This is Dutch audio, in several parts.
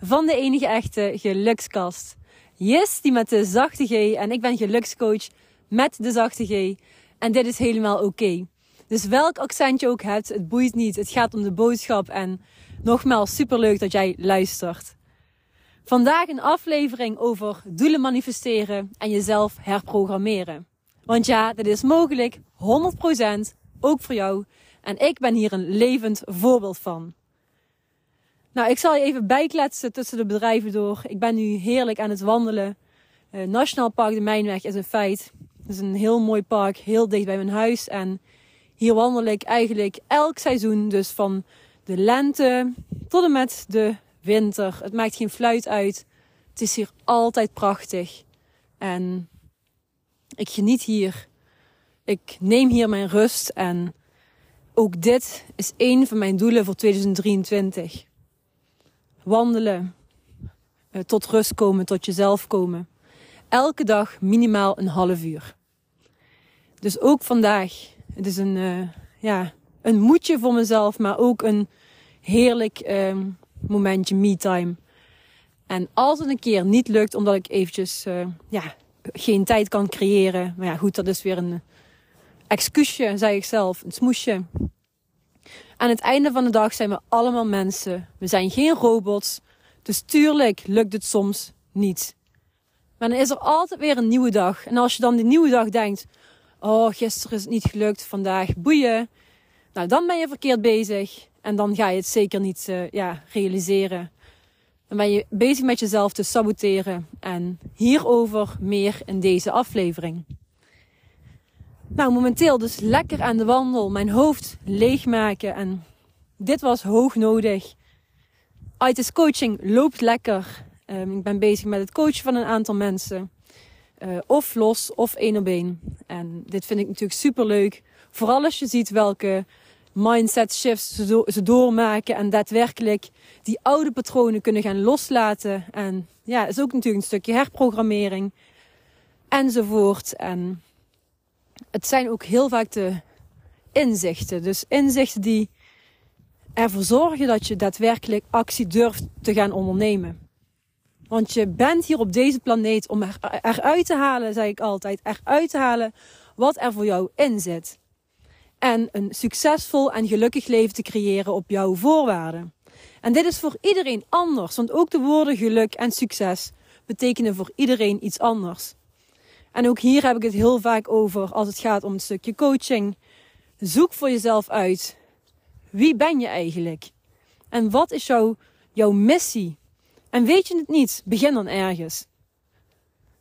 van de enige echte gelukskast. Yes, die met de zachte G en ik ben gelukscoach met de zachte G en dit is helemaal oké. Dus welk accent je ook hebt, het boeit niet. Het gaat om de boodschap en nogmaals super leuk dat jij luistert. Vandaag een aflevering over doelen manifesteren en jezelf herprogrammeren. Want ja, dat is mogelijk, 100% ook voor jou. En ik ben hier een levend voorbeeld van. Nou, ik zal je even bijkletsen tussen de bedrijven door. Ik ben nu heerlijk aan het wandelen. Uh, Nationaal Park de Mijnweg is een feit. Het is een heel mooi park, heel dicht bij mijn huis. En hier wandel ik eigenlijk elk seizoen. Dus van de lente tot en met de winter. Het maakt geen fluit uit. Het is hier altijd prachtig. En ik geniet hier. Ik neem hier mijn rust en ook dit is één van mijn doelen voor 2023. Wandelen, eh, tot rust komen, tot jezelf komen. Elke dag minimaal een half uur. Dus ook vandaag. Het is een, uh, ja, een moedje voor mezelf, maar ook een heerlijk uh, momentje me-time. En als het een keer niet lukt, omdat ik eventjes uh, ja, geen tijd kan creëren. Maar ja, goed, dat is weer een excuusje, zei ik zelf, een smoesje. Aan het einde van de dag zijn we allemaal mensen. We zijn geen robots. Dus tuurlijk lukt het soms niet. Maar dan is er altijd weer een nieuwe dag. En als je dan die nieuwe dag denkt: Oh, gisteren is het niet gelukt, vandaag boeien. Nou, dan ben je verkeerd bezig. En dan ga je het zeker niet uh, ja, realiseren. Dan ben je bezig met jezelf te saboteren. En hierover meer in deze aflevering. Nou, momenteel dus lekker aan de wandel, mijn hoofd leegmaken en dit was hoog nodig. ITIS coaching loopt lekker. Um, ik ben bezig met het coachen van een aantal mensen. Uh, of los of één op één. En dit vind ik natuurlijk super leuk. Vooral als je ziet welke mindset shifts ze, ze, doormaken en daadwerkelijk die oude patronen kunnen gaan loslaten. En ja, is ook natuurlijk een stukje herprogrammering enzovoort. En het zijn ook heel vaak de inzichten. Dus inzichten die ervoor zorgen dat je daadwerkelijk actie durft te gaan ondernemen. Want je bent hier op deze planeet om er, eruit te halen, zeg ik altijd, eruit te halen wat er voor jou in zit. En een succesvol en gelukkig leven te creëren op jouw voorwaarden. En dit is voor iedereen anders, want ook de woorden geluk en succes betekenen voor iedereen iets anders. En ook hier heb ik het heel vaak over als het gaat om een stukje coaching. Zoek voor jezelf uit. Wie ben je eigenlijk? En wat is jouw, jouw missie? En weet je het niet, begin dan ergens.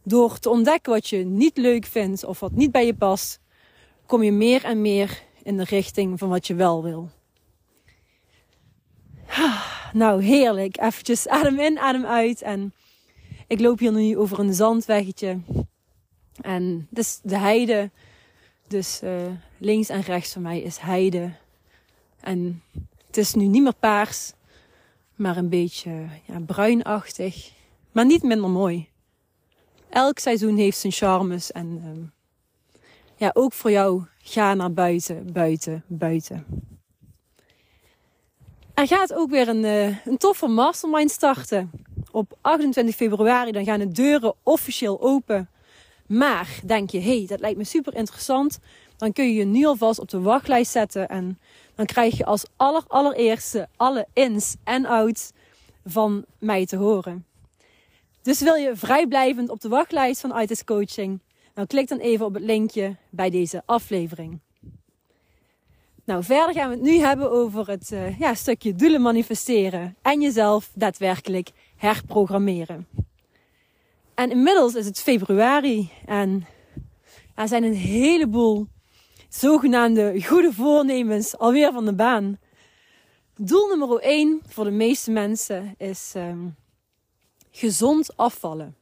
Door te ontdekken wat je niet leuk vindt of wat niet bij je past, kom je meer en meer in de richting van wat je wel wil. Nou, heerlijk. Even adem in, adem uit. En ik loop hier nu over een zandweggetje. En dus de heide, dus uh, links en rechts van mij is heide. En het is nu niet meer paars, maar een beetje ja, bruinachtig. Maar niet minder mooi. Elk seizoen heeft zijn charmes. En uh, ja, ook voor jou, ga naar buiten, buiten, buiten. Er gaat ook weer een, uh, een toffe mastermind starten. Op 28 februari dan gaan de deuren officieel open maar denk je, hey, dat lijkt me super interessant. Dan kun je je nu alvast op de wachtlijst zetten. En dan krijg je als aller, allereerste alle ins en outs van mij te horen. Dus wil je vrijblijvend op de wachtlijst van ITIS Coaching? Dan klik dan even op het linkje bij deze aflevering. Nou, verder gaan we het nu hebben over het uh, ja, stukje doelen manifesteren en jezelf daadwerkelijk herprogrammeren. En inmiddels is het februari en er zijn een heleboel zogenaamde goede voornemens alweer van de baan. Doel nummer 1 voor de meeste mensen is um, gezond afvallen.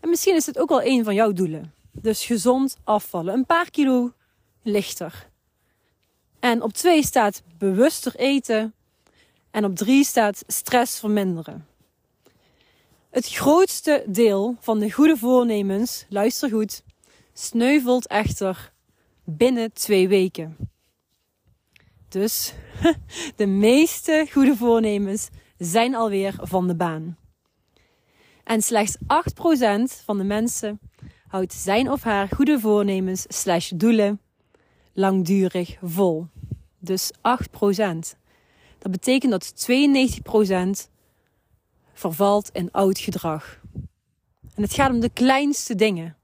En misschien is het ook wel een van jouw doelen. Dus gezond afvallen. Een paar kilo lichter. En op 2 staat bewuster eten. En op 3 staat stress verminderen. Het grootste deel van de goede voornemens, luister goed, sneuvelt echter binnen twee weken. Dus de meeste goede voornemens zijn alweer van de baan. En slechts 8% van de mensen houdt zijn of haar goede voornemens slash doelen langdurig vol. Dus 8%. Dat betekent dat 92% vervalt in oud gedrag. En het gaat om de kleinste dingen.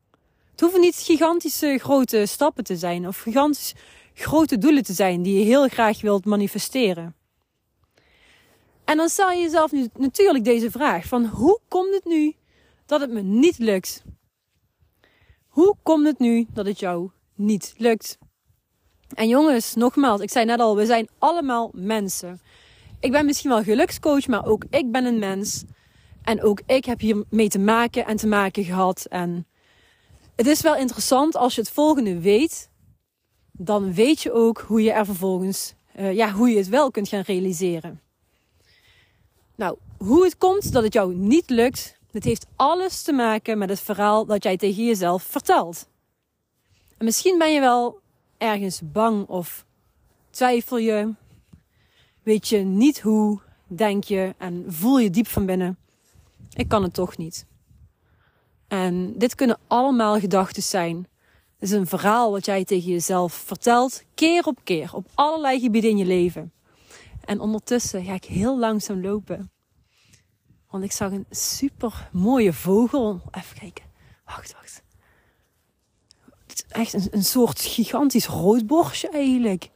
Het hoeven niet gigantische grote stappen te zijn of gigantisch grote doelen te zijn die je heel graag wilt manifesteren. En dan stel je jezelf nu natuurlijk deze vraag van hoe komt het nu dat het me niet lukt? Hoe komt het nu dat het jou niet lukt? En jongens, nogmaals, ik zei net al, we zijn allemaal mensen. Ik ben misschien wel gelukscoach, maar ook ik ben een mens. En ook ik heb hier mee te maken en te maken gehad. En het is wel interessant als je het volgende weet. Dan weet je ook hoe je er vervolgens, uh, ja, hoe je het wel kunt gaan realiseren. Nou, hoe het komt dat het jou niet lukt, het heeft alles te maken met het verhaal dat jij tegen jezelf vertelt. En misschien ben je wel ergens bang of twijfel je, weet je niet hoe, denk je en voel je diep van binnen, ik kan het toch niet. En dit kunnen allemaal gedachten zijn. Het is een verhaal wat jij tegen jezelf vertelt, keer op keer, op allerlei gebieden in je leven. En ondertussen ga ik heel langzaam lopen. Want ik zag een super mooie vogel. Even kijken. Wacht, wacht. Het is echt een, een soort gigantisch roodborstje eigenlijk.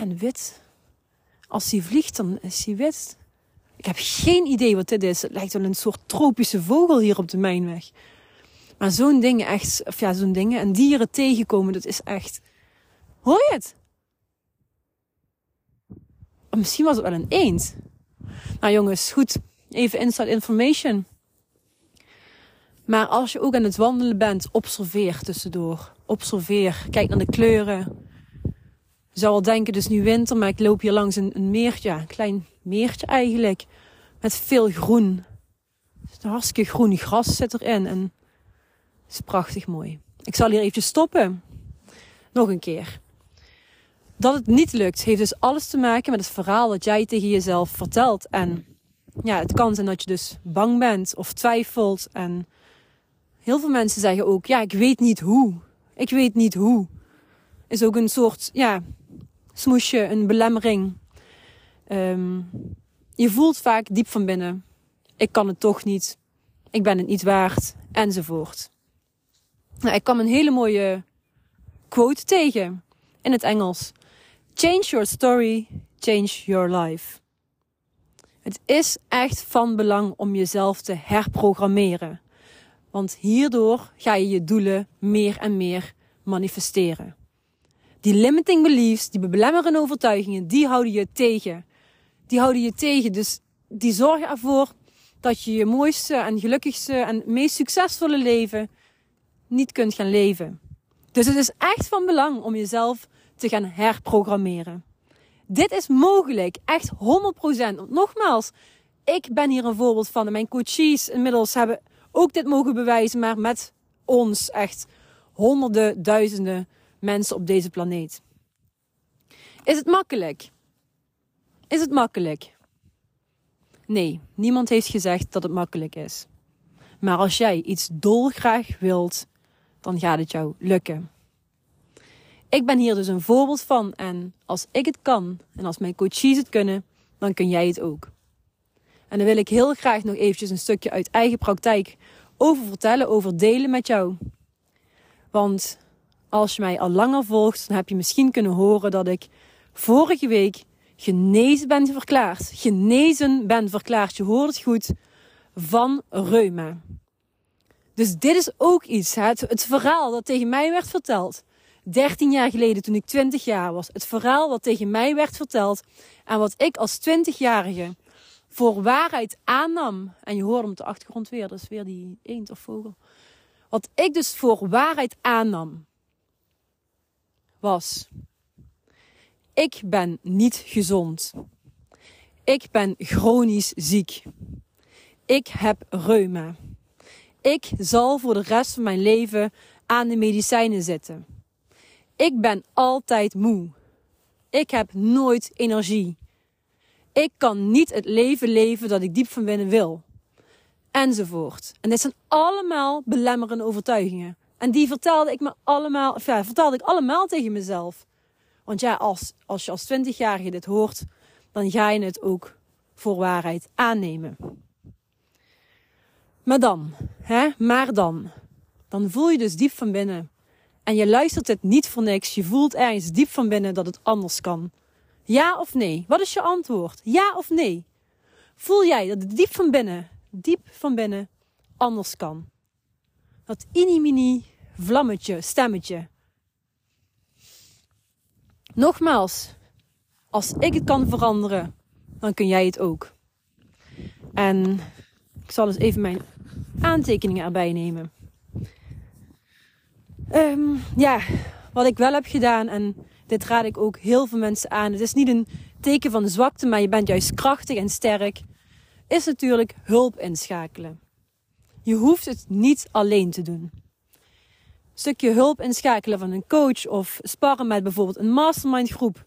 En wit. Als hij vliegt, dan is hij wit. Ik heb geen idee wat dit is. Het lijkt wel een soort tropische vogel hier op de mijnweg. Maar zo'n dingen echt, of ja, zo'n dingen en dieren tegenkomen, dat is echt. Hoor je het? Of misschien was het wel een eend. Nou jongens, goed. Even inside information. Maar als je ook aan het wandelen bent, observeer tussendoor. Observeer. Kijk naar de kleuren. Zou al denken, dus nu winter, maar ik loop hier langs een, een meertje. Een klein meertje eigenlijk. Met veel groen. Hartstikke groen gras zit erin. En het is prachtig mooi. Ik zal hier even stoppen. Nog een keer. Dat het niet lukt, heeft dus alles te maken met het verhaal dat jij tegen jezelf vertelt. En ja, het kan zijn dat je dus bang bent of twijfelt. En heel veel mensen zeggen ook, ja, ik weet niet hoe. Ik weet niet hoe. Is ook een soort, ja, smoesje, een belemmering. Um, je voelt vaak diep van binnen, ik kan het toch niet. Ik ben het niet waard, enzovoort. Nou, ik kwam een hele mooie quote tegen in het Engels. Change your story, change your life. Het is echt van belang om jezelf te herprogrammeren. Want hierdoor ga je je doelen meer en meer manifesteren. Die limiting beliefs, die belemmerende overtuigingen, die houden je tegen. Die houden je tegen. Dus die zorgen ervoor dat je je mooiste en gelukkigste en meest succesvolle leven niet kunt gaan leven. Dus het is echt van belang om jezelf te gaan herprogrammeren. Dit is mogelijk, echt 100%. Nogmaals, ik ben hier een voorbeeld van. En mijn coaches inmiddels hebben ook dit mogen bewijzen, maar met ons echt honderden, duizenden mensen op deze planeet. Is het makkelijk? Is het makkelijk? Nee, niemand heeft gezegd dat het makkelijk is. Maar als jij iets dolgraag wilt, dan gaat het jou lukken. Ik ben hier dus een voorbeeld van en als ik het kan en als mijn coaches het kunnen, dan kun jij het ook. En dan wil ik heel graag nog eventjes een stukje uit eigen praktijk over vertellen, over delen met jou. Want als je mij al langer volgt, dan heb je misschien kunnen horen dat ik vorige week genezen ben verklaard. Genezen ben verklaard, je hoort het goed, van reuma. Dus dit is ook iets, het, verhaal dat tegen mij werd verteld. 13 jaar geleden toen ik 20 jaar was. Het verhaal wat tegen mij werd verteld en wat ik als 20-jarige voor waarheid aannam. En je hoort hem op de achtergrond weer, dat is weer die eend of vogel. Wat ik dus voor waarheid aannam, was: ik ben niet gezond. Ik ben chronisch ziek. Ik heb reuma. Ik zal voor de rest van mijn leven aan de medicijnen zitten. Ik ben altijd moe. Ik heb nooit energie. Ik kan niet het leven leven dat ik diep van binnen wil. Enzovoort. En dit zijn allemaal belemmerende overtuigingen. En die vertelde ik me allemaal, ja, vertelde ik allemaal tegen mezelf. Want ja, als, als je als 20-jarige dit hoort, dan ga je het ook voor waarheid aannemen. Maar dan, hè, maar dan, dan voel je dus diep van binnen. En je luistert het niet voor niks. Je voelt ergens diep van binnen dat het anders kan. Ja of nee? Wat is je antwoord? Ja of nee? Voel jij dat het diep van binnen, diep van binnen, anders kan? Dat inimini vlammetje, stemmetje. Nogmaals, als ik het kan veranderen, dan kun jij het ook. En ik zal eens even mijn aantekeningen erbij nemen. Ehm, ja, wat ik wel heb gedaan, en dit raad ik ook heel veel mensen aan. Het is niet een teken van zwakte, maar je bent juist krachtig en sterk. Is natuurlijk hulp inschakelen. Je hoeft het niet alleen te doen. Stukje hulp inschakelen van een coach of sparren met bijvoorbeeld een mastermind groep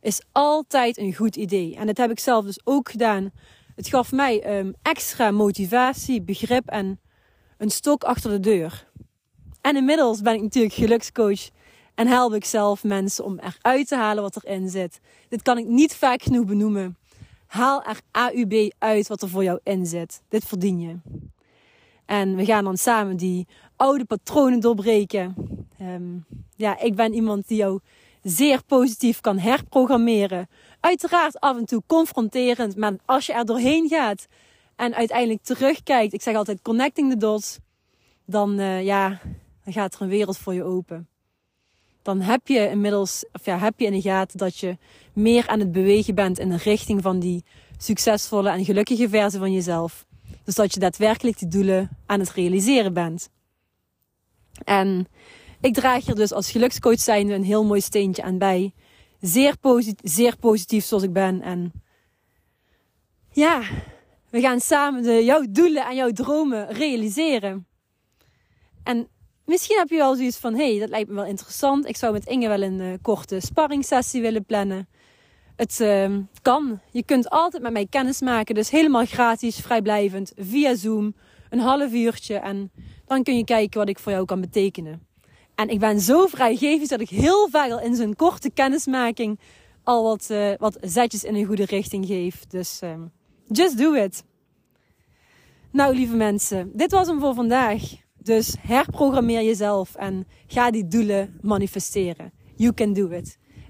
is altijd een goed idee. En dat heb ik zelf dus ook gedaan. Het gaf mij um, extra motivatie, begrip en een stok achter de deur. En inmiddels ben ik natuurlijk gelukscoach en help ik zelf mensen om eruit te halen wat erin zit. Dit kan ik niet vaak genoeg benoemen. Haal er AUB uit wat er voor jou in zit. Dit verdien je. En we gaan dan samen die oude patronen doorbreken. Um, ja, ik ben iemand die jou zeer positief kan herprogrammeren. Uiteraard af en toe confronterend, maar als je er doorheen gaat en uiteindelijk terugkijkt, ik zeg altijd connecting the dots, dan, uh, ja, dan gaat er een wereld voor je open. Dan heb je inmiddels, of ja, heb je in de gaten dat je meer aan het bewegen bent in de richting van die succesvolle en gelukkige versie van jezelf. Dus dat je daadwerkelijk die doelen aan het realiseren bent. En ik draag hier dus als gelukscoach zijnde een heel mooi steentje aan bij. Zeer, positief, zeer positief zoals ik ben. En ja, we gaan samen de, jouw doelen en jouw dromen realiseren. En misschien heb je wel zoiets van: hey, dat lijkt me wel interessant. Ik zou met Inge wel een uh, korte sparringssessie willen plannen. Het uh, kan. Je kunt altijd met mij kennis maken. Dus helemaal gratis, vrijblijvend, via Zoom. Een half uurtje. En dan kun je kijken wat ik voor jou kan betekenen. En ik ben zo vrijgevend dat ik heel vaak al in zo'n korte kennismaking al wat, uh, wat zetjes in een goede richting geef. Dus um, just do it. Nou, lieve mensen, dit was hem voor vandaag. Dus herprogrammeer jezelf en ga die doelen manifesteren. You can do it.